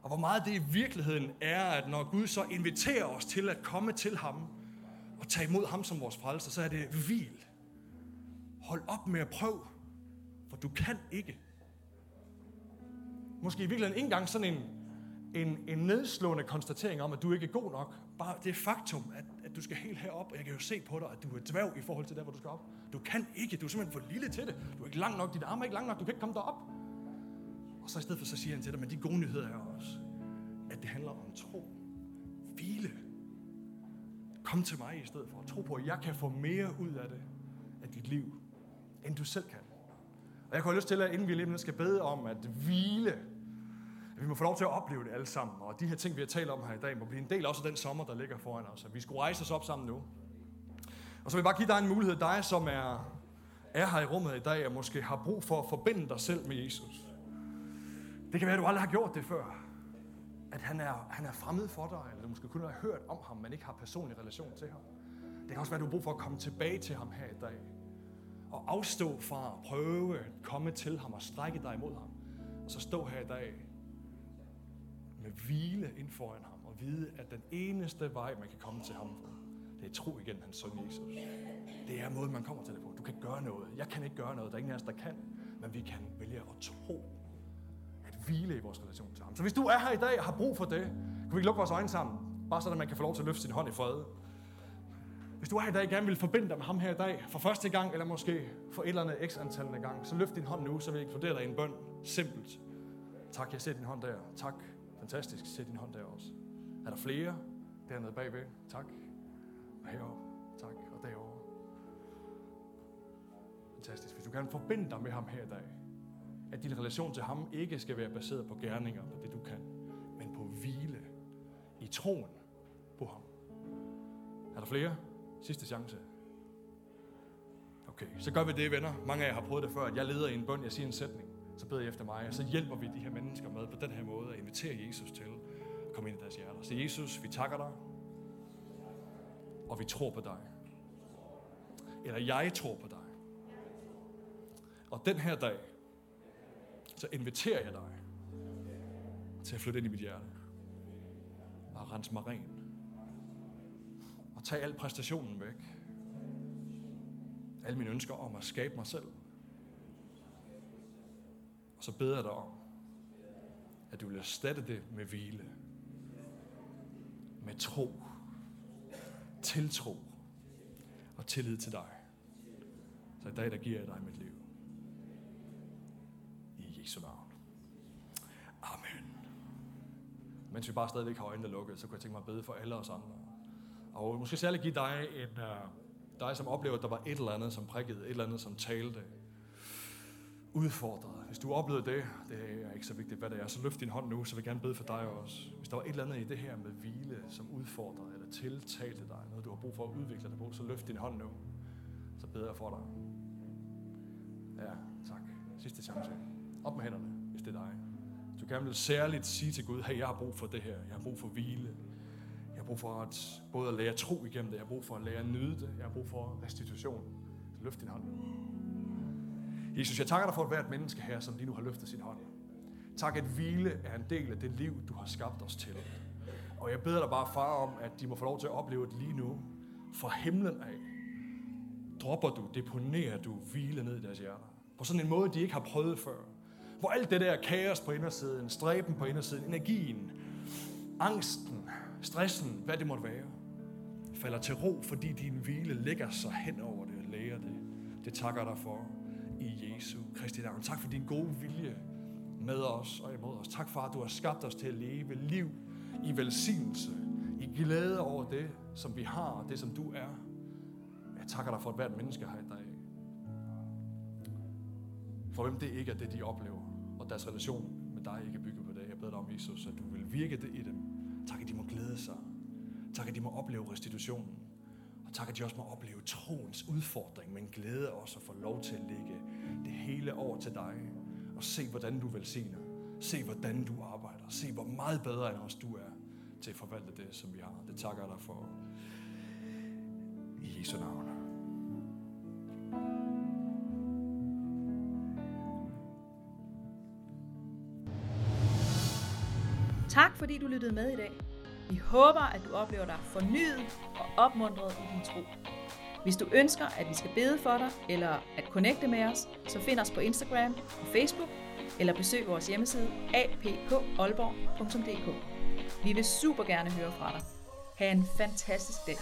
Og hvor meget det i virkeligheden er, at når Gud så inviterer os til at komme til ham og tage imod ham som vores frelser, så er det hvil. Hold op med at prøve, for du kan ikke. Måske i virkeligheden ikke engang sådan en, en, en nedslående konstatering om, at du ikke er god nok. Bare det faktum, at, at du skal helt herop, og jeg kan jo se på dig, at du er dværg i forhold til der, hvor du skal op. Du kan ikke, du er simpelthen for lille til det. Du er ikke lang nok, dit arm er ikke lang nok, du kan ikke komme derop. Og så i stedet for, så siger han til dig, men de gode nyheder er også, at det handler om tro. Hvile. Kom til mig i stedet for. Tro på, at jeg kan få mere ud af det, af dit liv, end du selv kan. Og jeg kunne have lyst til, at inden vi lige skal bede om at hvile, at vi må få lov til at opleve det alle sammen. Og de her ting, vi har talt om her i dag, må blive en del også af den sommer, der ligger foran os. At vi skulle rejse os op sammen nu. Og så vil jeg bare give dig en mulighed, dig som er, er her i rummet i dag, og måske har brug for at forbinde dig selv med Jesus. Det kan være, at du aldrig har gjort det før. At han er, han er fremmed for dig, eller du måske kun har hørt om ham, men ikke har personlig relation til ham. Det kan også være, at du har brug for at komme tilbage til ham her i dag. Og afstå fra at prøve at komme til ham og strække dig imod ham. Og så stå her i dag med hvile ind foran ham og vide, at den eneste vej, man kan komme til ham på, det er tro igen, hans søn Jesus. Det er måden, man kommer til det på. Du kan gøre noget. Jeg kan ikke gøre noget. Der er ingen af os, der kan. Men vi kan vælge at tro hvile i vores relation til ham. Så hvis du er her i dag og har brug for det, kan vi ikke lukke vores øjne sammen, bare så at man kan få lov til at løfte sin hånd i fred. Hvis du er her i dag og gerne vil forbinde dig med ham her i dag, for første gang, eller måske for et eller andet x antal gang, så løft din hånd nu, så vil jeg dig i en bøn. Simpelt. Tak, jeg ser din hånd der. Tak. Fantastisk. Se din hånd der også. Er der flere dernede bagved? Tak. Og heroppe. Tak. Og derovre. Fantastisk. Hvis du gerne forbinde dig med ham her i dag, at din relation til ham ikke skal være baseret på gerninger, på det du kan, men på hvile i troen på ham. Er der flere? Sidste chance. Okay, så gør vi det, venner. Mange af jer har prøvet det før, at jeg leder i en bøn, jeg siger en sætning, så beder jeg efter mig, og så hjælper vi de her mennesker med på den her måde at invitere Jesus til at komme ind i deres hjerter. Så Jesus, vi takker dig, og vi tror på dig. Eller jeg tror på dig. Og den her dag, så inviterer jeg dig til at flytte ind i mit hjerte. Og rense mig ren. Og tag al præstationen væk. Alle mine ønsker om at skabe mig selv. Og så beder jeg dig om, at du vil erstatte det med hvile. Med tro. Tiltro. Og tillid til dig. Så i dag, der giver jeg dig mit liv. Jesu navn. Amen. Mens vi bare stadigvæk har øjnene lukket, så kunne jeg tænke mig at bede for alle os andre. Og måske særligt give dig, en, uh, dig som oplever, at der var et eller andet, som prikkede, et eller andet, som talte, udfordret. Hvis du oplevede det, det er ikke så vigtigt, hvad det er, så løft din hånd nu, så vil jeg gerne bede for dig også. Hvis der var et eller andet i det her med hvile, som udfordrede eller tiltalte dig, noget du har brug for at udvikle dig på, så løft din hånd nu. Så beder jeg for dig. Ja, tak. Sidste chance. Op med hænderne, hvis det er dig. Du kan vil særligt sige til Gud, hey, jeg har brug for det her. Jeg har brug for hvile. Jeg har brug for at både at lære tro igennem det. Jeg har brug for at lære at nyde det. Jeg har brug for restitution. Så løft din hånd. Jesus, jeg takker dig for at hvert menneske her, som lige nu har løftet sin hånd. Tak, at hvile er en del af det liv, du har skabt os til. Og jeg beder dig bare, far, om, at de må få lov til at opleve det lige nu. Fra himlen af dropper du, deponerer du hvile ned i deres hjerter. På sådan en måde, de ikke har prøvet før. Hvor alt det der kaos på indersiden, stræben på indersiden, energien, angsten, stressen, hvad det måtte være, falder til ro, fordi din hvile lægger sig hen over det og læger det. Det takker dig for i Jesu Kristi navn. Tak for din gode vilje med os og imod os. Tak for, at du har skabt os til at leve liv i velsignelse, i glæde over det, som vi har, og det, som du er. Jeg takker dig for, at hvert menneske har i dag. For hvem det ikke er det, de oplever, og deres relation med dig ikke er bygget på det. Jeg beder dig om, Jesus, at du vil virke det i dem. Tak, at de må glæde sig. Tak, at de må opleve restitutionen. Og tak, at de også må opleve troens udfordring, men glæde også at få lov til at lægge det hele over til dig. Og se, hvordan du velsigner. Se, hvordan du arbejder. Se, hvor meget bedre end os du er til at forvalte det, som vi har. Det takker jeg dig for. I Jesu navn. Tak fordi du lyttede med i dag. Vi håber, at du oplever dig fornyet og opmuntret i din tro. Hvis du ønsker, at vi skal bede for dig, eller at connecte med os, så find os på Instagram og Facebook, eller besøg vores hjemmeside apkolborg.dk. Vi vil super gerne høre fra dig. Ha' en fantastisk dag.